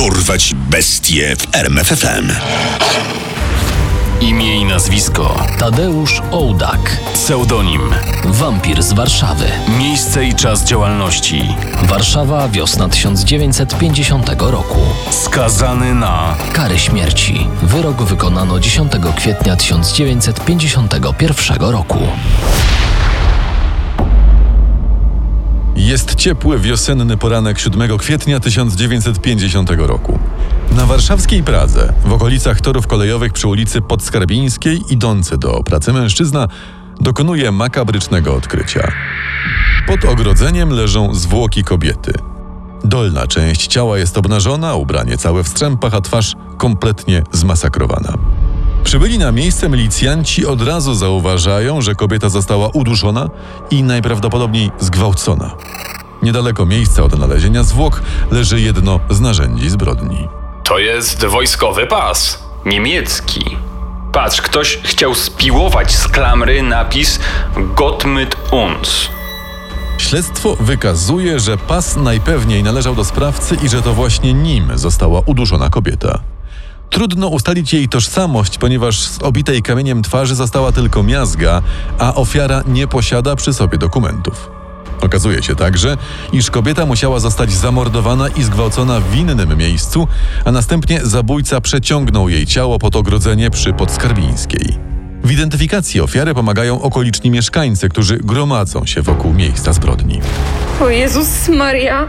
Dorwać bestie w RMFFM. Imię i nazwisko Tadeusz Ołdak. Pseudonim Wampir z Warszawy. Miejsce i czas działalności Warszawa, wiosna 1950 roku. Skazany na karę śmierci. Wyrok wykonano 10 kwietnia 1951 roku. Jest ciepły wiosenny poranek 7 kwietnia 1950 roku. Na warszawskiej Pradze, w okolicach torów kolejowych przy ulicy Podskarbińskiej, idący do pracy mężczyzna dokonuje makabrycznego odkrycia. Pod ogrodzeniem leżą zwłoki kobiety. Dolna część ciała jest obnażona, ubranie całe w strzępach, a twarz kompletnie zmasakrowana. Przybyli na miejsce milicjanci od razu zauważają, że kobieta została uduszona i najprawdopodobniej zgwałcona. Niedaleko miejsca odnalezienia zwłok leży jedno z narzędzi zbrodni. To jest wojskowy pas. Niemiecki. Patrz, ktoś chciał spiłować z klamry napis Gott mit uns. Śledztwo wykazuje, że pas najpewniej należał do sprawcy i że to właśnie nim została uduszona kobieta. Trudno ustalić jej tożsamość, ponieważ z obitej kamieniem twarzy została tylko miazga, a ofiara nie posiada przy sobie dokumentów. Okazuje się także, iż kobieta musiała zostać zamordowana i zgwałcona w innym miejscu, a następnie zabójca przeciągnął jej ciało pod ogrodzenie przy Podskarbińskiej. W identyfikacji ofiary pomagają okoliczni mieszkańcy, którzy gromadzą się wokół miejsca zbrodni. O Jezus Maria!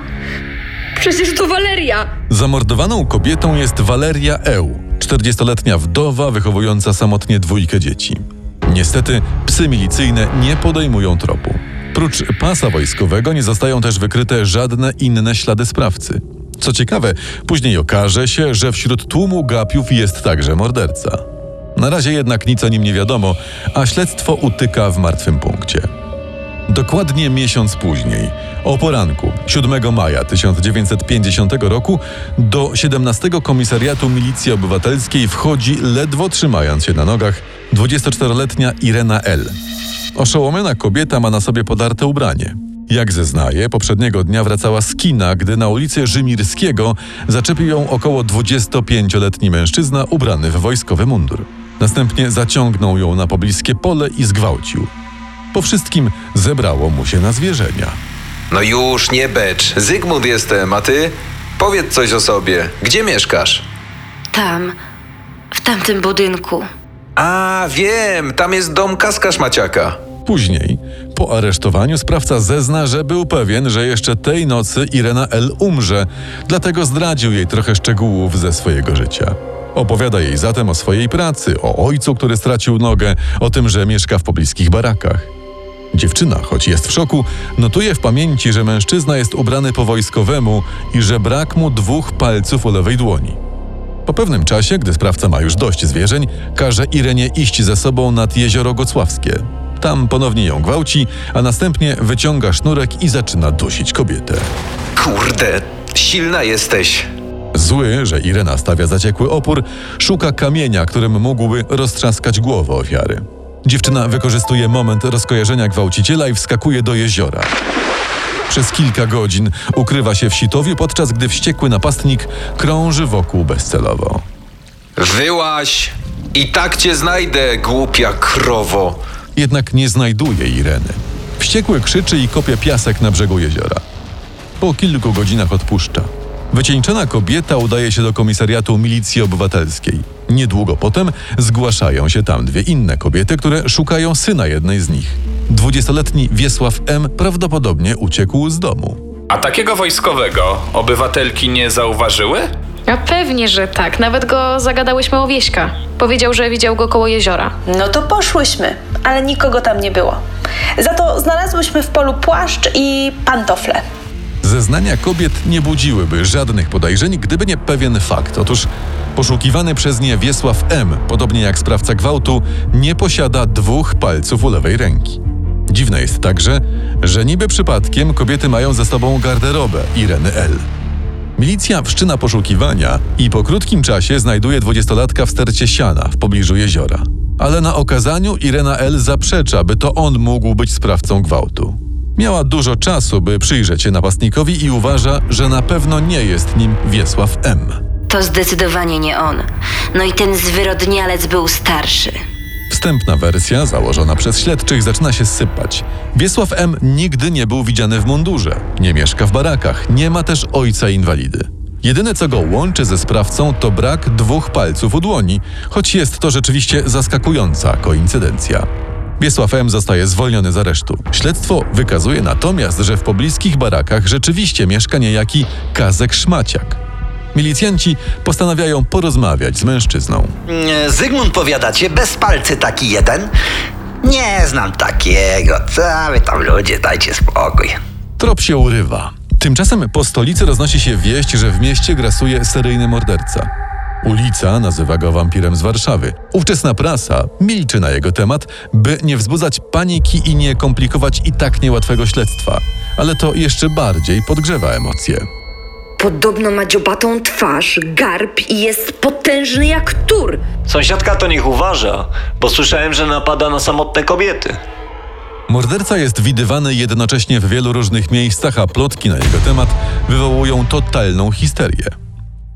Przecież to Waleria! Zamordowaną kobietą jest Waleria Eł, 40-letnia wdowa wychowująca samotnie dwójkę dzieci. Niestety psy milicyjne nie podejmują tropu. Prócz pasa wojskowego nie zostają też wykryte żadne inne ślady sprawcy. Co ciekawe, później okaże się, że wśród tłumu gapiów jest także morderca. Na razie jednak nic o nim nie wiadomo, a śledztwo utyka w martwym punkcie. Dokładnie miesiąc później, o poranku 7 maja 1950 roku, do 17 Komisariatu Milicji Obywatelskiej wchodzi, ledwo trzymając się na nogach, 24-letnia Irena L. Oszołomiona kobieta ma na sobie podarte ubranie. Jak zeznaje, poprzedniego dnia wracała z kina, gdy na ulicy Rzymirskiego zaczepił ją około 25-letni mężczyzna ubrany w wojskowy mundur. Następnie zaciągnął ją na pobliskie pole i zgwałcił. Po wszystkim zebrało mu się na zwierzenia. No już, nie becz. Zygmunt jestem, a ty? Powiedz coś o sobie. Gdzie mieszkasz? Tam, w tamtym budynku. A, wiem, tam jest dom Kaskarz Maciaka. Później, po aresztowaniu, sprawca zezna, że był pewien, że jeszcze tej nocy Irena L. umrze, dlatego zdradził jej trochę szczegółów ze swojego życia. Opowiada jej zatem o swojej pracy, o ojcu, który stracił nogę, o tym, że mieszka w pobliskich barakach. Dziewczyna, choć jest w szoku, notuje w pamięci, że mężczyzna jest ubrany po wojskowemu i że brak mu dwóch palców u lewej dłoni. Po pewnym czasie, gdy sprawca ma już dość zwierzeń, każe Irenie iść ze sobą nad jezioro Gocławskie. Tam ponownie ją gwałci, a następnie wyciąga sznurek i zaczyna dusić kobietę. Kurde, silna jesteś. Zły, że Irena stawia zaciekły opór, szuka kamienia, którym mógłby roztrzaskać głowę ofiary. Dziewczyna wykorzystuje moment rozkojarzenia gwałciciela i wskakuje do jeziora. Przez kilka godzin ukrywa się w sitowiu, podczas gdy wściekły napastnik krąży wokół bezcelowo. Wyłaś! I tak cię znajdę, głupia krowo. Jednak nie znajduje Ireny. Wściekły krzyczy i kopie piasek na brzegu jeziora. Po kilku godzinach odpuszcza. Wycieńczona kobieta udaje się do komisariatu milicji obywatelskiej. Niedługo potem zgłaszają się tam dwie inne kobiety, które szukają syna jednej z nich. Dwudziestoletni Wiesław M. prawdopodobnie uciekł z domu. A takiego wojskowego obywatelki nie zauważyły? A pewnie, że tak. Nawet go zagadałyśmy o Wieśka. Powiedział, że widział go koło jeziora. No to poszłyśmy, ale nikogo tam nie było. Za to znalazłyśmy w polu płaszcz i pantofle. Zeznania kobiet nie budziłyby żadnych podejrzeń, gdyby nie pewien fakt. Otóż poszukiwany przez nie Wiesław M., podobnie jak sprawca gwałtu, nie posiada dwóch palców u lewej ręki. Dziwne jest także, że niby przypadkiem kobiety mają ze sobą garderobę Ireny L. Milicja wszczyna poszukiwania i po krótkim czasie znajduje dwudziestolatka w stercie siana w pobliżu jeziora. Ale na okazaniu Irena L. zaprzecza, by to on mógł być sprawcą gwałtu. Miała dużo czasu, by przyjrzeć się napastnikowi i uważa, że na pewno nie jest nim Wiesław M. To zdecydowanie nie on. No i ten zwyrodnialec był starszy. Wstępna wersja, założona przez śledczych, zaczyna się sypać. Wiesław M. nigdy nie był widziany w mundurze, nie mieszka w barakach, nie ma też ojca inwalidy. Jedyne, co go łączy ze sprawcą, to brak dwóch palców u dłoni, choć jest to rzeczywiście zaskakująca koincydencja. Wiesław M. zostaje zwolniony z aresztu. Śledztwo wykazuje natomiast, że w pobliskich barakach rzeczywiście mieszka niejaki Kazek Szmaciak. Milicjanci postanawiają porozmawiać z mężczyzną. Mm, Zygmunt powiadacie, bez palcy taki jeden? Nie znam takiego. Co wy tam ludzie, dajcie spokój. Trop się urywa. Tymczasem po stolicy roznosi się wieść, że w mieście grasuje seryjny morderca. Ulica nazywa go wampirem z Warszawy. Ówczesna prasa milczy na jego temat, by nie wzbudzać paniki i nie komplikować i tak niełatwego śledztwa. Ale to jeszcze bardziej podgrzewa emocje. Podobno ma dziobatą twarz, garb i jest potężny jak tur. Sąsiadka to niech uważa, bo słyszałem, że napada na samotne kobiety. Morderca jest widywany jednocześnie w wielu różnych miejscach, a plotki na jego temat wywołują totalną histerię.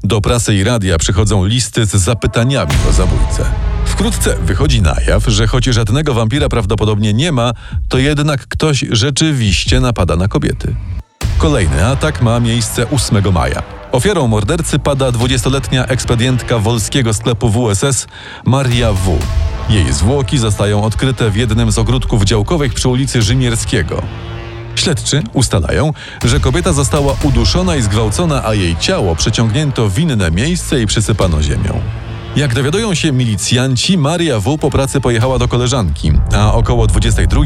Do prasy i radia przychodzą listy z zapytaniami o zabójcę. Wkrótce wychodzi na jaw, że choć żadnego wampira prawdopodobnie nie ma, to jednak ktoś rzeczywiście napada na kobiety. Kolejny atak ma miejsce 8 maja. Ofiarą mordercy pada 20-letnia ekspedientka wolskiego sklepu WSS Maria W. Jej zwłoki zostają odkryte w jednym z ogródków działkowych przy ulicy Rzymierskiego. Śledczy ustalają, że kobieta została uduszona i zgwałcona, a jej ciało przeciągnięto w inne miejsce i przysypano ziemią. Jak dowiadują się milicjanci, Maria W. po pracy pojechała do koleżanki, a około 22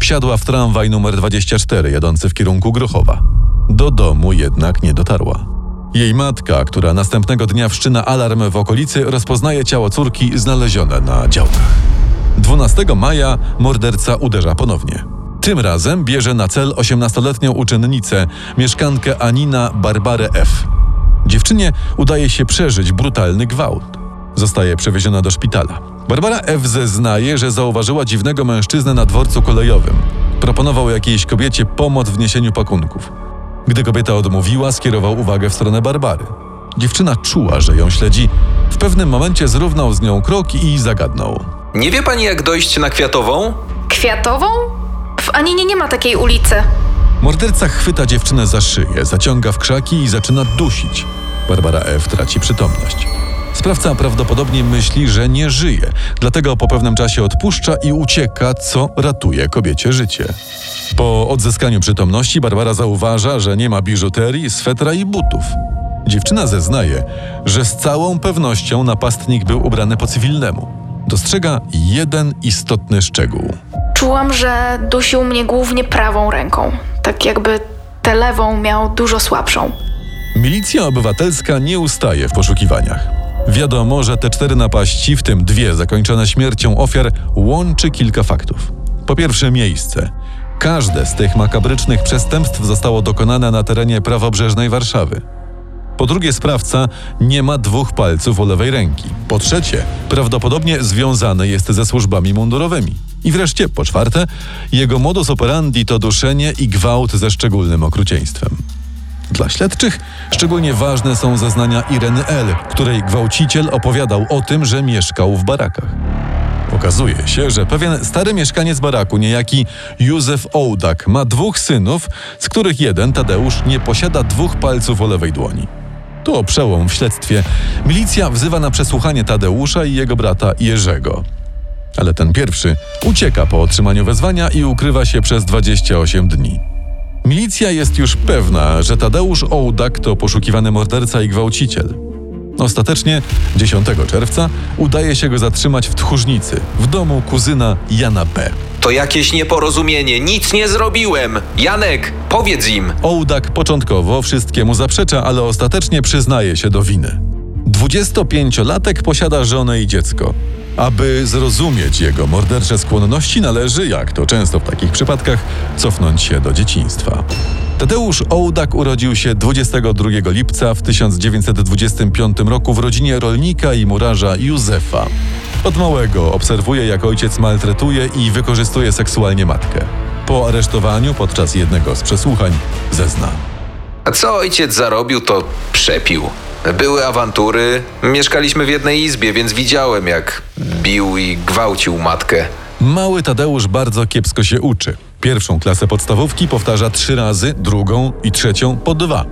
wsiadła w tramwaj numer 24 jadący w kierunku Grochowa. Do domu jednak nie dotarła. Jej matka, która następnego dnia wszczyna alarm w okolicy, rozpoznaje ciało córki znalezione na działkach. 12 maja morderca uderza ponownie. Tym razem bierze na cel 18-letnią uczennicę, mieszkankę Anina Barbarę F. Dziewczynie udaje się przeżyć brutalny gwałt. Zostaje przewieziona do szpitala. Barbara F. zeznaje, że zauważyła dziwnego mężczyznę na dworcu kolejowym. Proponował jakiejś kobiecie pomoc w niesieniu pakunków. Gdy kobieta odmówiła, skierował uwagę w stronę Barbary. Dziewczyna czuła, że ją śledzi. W pewnym momencie zrównał z nią krok i zagadnął. Nie wie pani, jak dojść na Kwiatową? Kwiatową? W Aninie nie ma takiej ulicy. Morderca chwyta dziewczynę za szyję, zaciąga w krzaki i zaczyna dusić. Barbara F. traci przytomność. Sprawca prawdopodobnie myśli, że nie żyje, dlatego po pewnym czasie odpuszcza i ucieka, co ratuje kobiecie życie. Po odzyskaniu przytomności Barbara zauważa, że nie ma biżuterii, swetra i butów. Dziewczyna zeznaje, że z całą pewnością napastnik był ubrany po cywilnemu. Dostrzega jeden istotny szczegół. Czułam, że dusił mnie głównie prawą ręką. Tak jakby tę lewą miał dużo słabszą. Milicja obywatelska nie ustaje w poszukiwaniach. Wiadomo, że te cztery napaści, w tym dwie zakończone śmiercią ofiar, łączy kilka faktów. Po pierwsze, miejsce. Każde z tych makabrycznych przestępstw zostało dokonane na terenie prawobrzeżnej Warszawy. Po drugie, sprawca nie ma dwóch palców u lewej ręki. Po trzecie, prawdopodobnie związany jest ze służbami mundurowymi. I wreszcie, po czwarte, jego modus operandi to duszenie i gwałt ze szczególnym okrucieństwem. Dla śledczych szczególnie ważne są zeznania Ireny L., której gwałciciel opowiadał o tym, że mieszkał w barakach. Okazuje się, że pewien stary mieszkaniec baraku, niejaki Józef Ołdak, ma dwóch synów, z których jeden, Tadeusz, nie posiada dwóch palców o lewej dłoni. To przełom w śledztwie. Milicja wzywa na przesłuchanie Tadeusza i jego brata Jerzego. Ale ten pierwszy ucieka po otrzymaniu wezwania i ukrywa się przez 28 dni. Milicja jest już pewna, że Tadeusz Ołdak to poszukiwany morderca i gwałciciel. Ostatecznie 10 czerwca udaje się go zatrzymać w Tchórznicy, w domu kuzyna Jana B. To jakieś nieporozumienie. Nic nie zrobiłem. Janek, powiedz im. Ołdak początkowo wszystkiemu zaprzecza, ale ostatecznie przyznaje się do winy. 25-latek posiada żonę i dziecko. Aby zrozumieć jego mordercze skłonności, należy, jak to często w takich przypadkach, cofnąć się do dzieciństwa. Tadeusz Ołdak urodził się 22 lipca w 1925 roku w rodzinie rolnika i murarza Józefa. Od małego obserwuje, jak ojciec maltretuje i wykorzystuje seksualnie matkę. Po aresztowaniu podczas jednego z przesłuchań zezna. A co ojciec zarobił, to przepił. Były awantury. Mieszkaliśmy w jednej izbie, więc widziałem, jak bił i gwałcił matkę. Mały Tadeusz bardzo kiepsko się uczy. Pierwszą klasę podstawówki powtarza trzy razy, drugą i trzecią po dwa.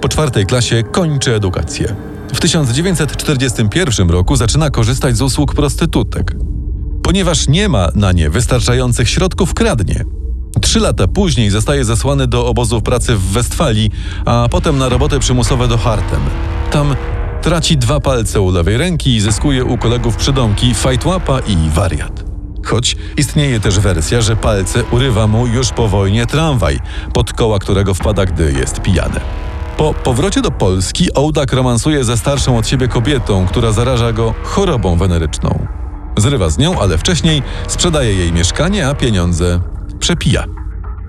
Po czwartej klasie kończy edukację. W 1941 roku zaczyna korzystać z usług prostytutek. Ponieważ nie ma na nie wystarczających środków, kradnie. Trzy lata później zostaje zesłany do obozów pracy w Westfalii, a potem na roboty przymusowe do Hartem. Tam traci dwa palce u lewej ręki i zyskuje u kolegów przydomki fajtłapa i wariat. Choć istnieje też wersja, że palce urywa mu już po wojnie tramwaj, pod koła którego wpada, gdy jest pijany. Po powrocie do Polski Ołdak romansuje ze starszą od siebie kobietą, która zaraża go chorobą weneryczną. Zrywa z nią, ale wcześniej sprzedaje jej mieszkanie, a pieniądze przepija.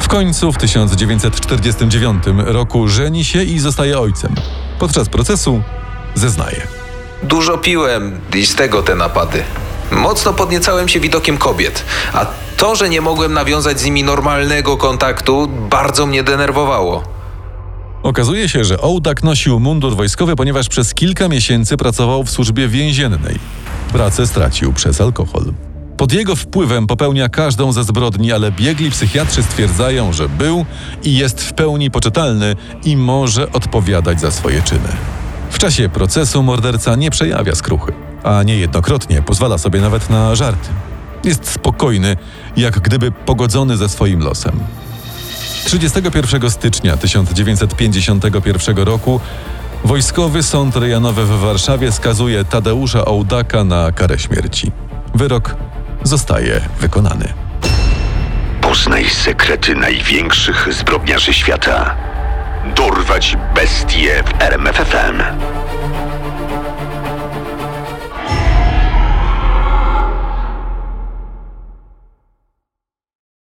W końcu w 1949 roku żeni się i zostaje ojcem. Podczas procesu zeznaje. Dużo piłem i z tego te napady. Mocno podniecałem się widokiem kobiet, a to, że nie mogłem nawiązać z nimi normalnego kontaktu, bardzo mnie denerwowało. Okazuje się, że Ołdak nosił mundur wojskowy, ponieważ przez kilka miesięcy pracował w służbie więziennej. Pracę stracił przez alkohol. Pod jego wpływem popełnia każdą ze zbrodni, ale biegli psychiatrzy stwierdzają, że był i jest w pełni poczytalny i może odpowiadać za swoje czyny. W czasie procesu morderca nie przejawia skruchy, a niejednokrotnie pozwala sobie nawet na żarty. Jest spokojny, jak gdyby pogodzony ze swoim losem. 31 stycznia 1951 roku Wojskowy Sąd Rejonowy w Warszawie skazuje Tadeusza Ołdaka na karę śmierci. Wyrok zostaje wykonany. Poznaj sekrety największych zbrodniarzy świata. Dorwać bestie w RMFFM.